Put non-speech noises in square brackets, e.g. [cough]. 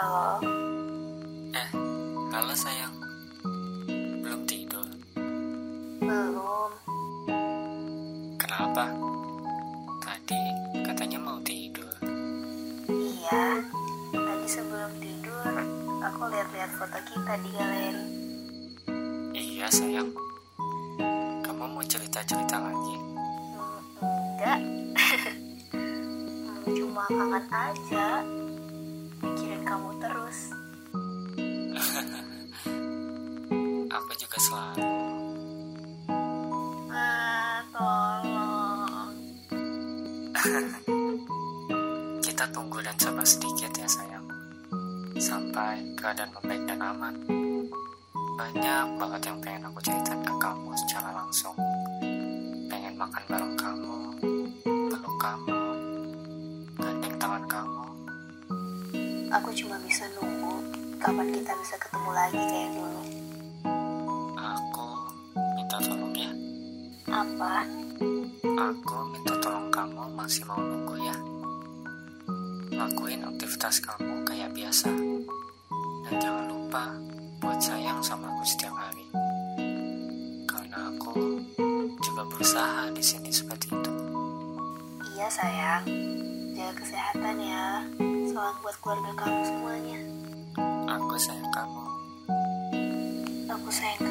Halo. Eh, halo sayang. Belum tidur? Belum. Kenapa? Tadi katanya mau tidur. Iya, tadi sebelum tidur aku lihat-lihat foto kita di galeri. Iya sayang. Kamu mau cerita-cerita lagi? Hmm, enggak. [laughs] Hmm, cuma kangen aja. Selalu. Ah, tolong. [laughs] Kita tunggu dan sabar sedikit ya sayang. Sampai keadaan membaik dan aman. Banyak banget yang pengen aku ceritakan ke kamu secara langsung. Pengen makan bareng kamu, peluk kamu, gandeng tangan kamu. Aku cuma bisa nunggu kapan kita bisa ketemu lagi kayak dulu. Apa? Aku minta tolong kamu masih mau nunggu ya. Lakuin aktivitas kamu kayak biasa. Dan jangan lupa buat sayang sama aku setiap hari. Karena aku juga berusaha di sini seperti itu. Iya sayang, jaga kesehatan ya. Salam buat keluarga kamu semuanya. Aku sayang kamu. Aku sayang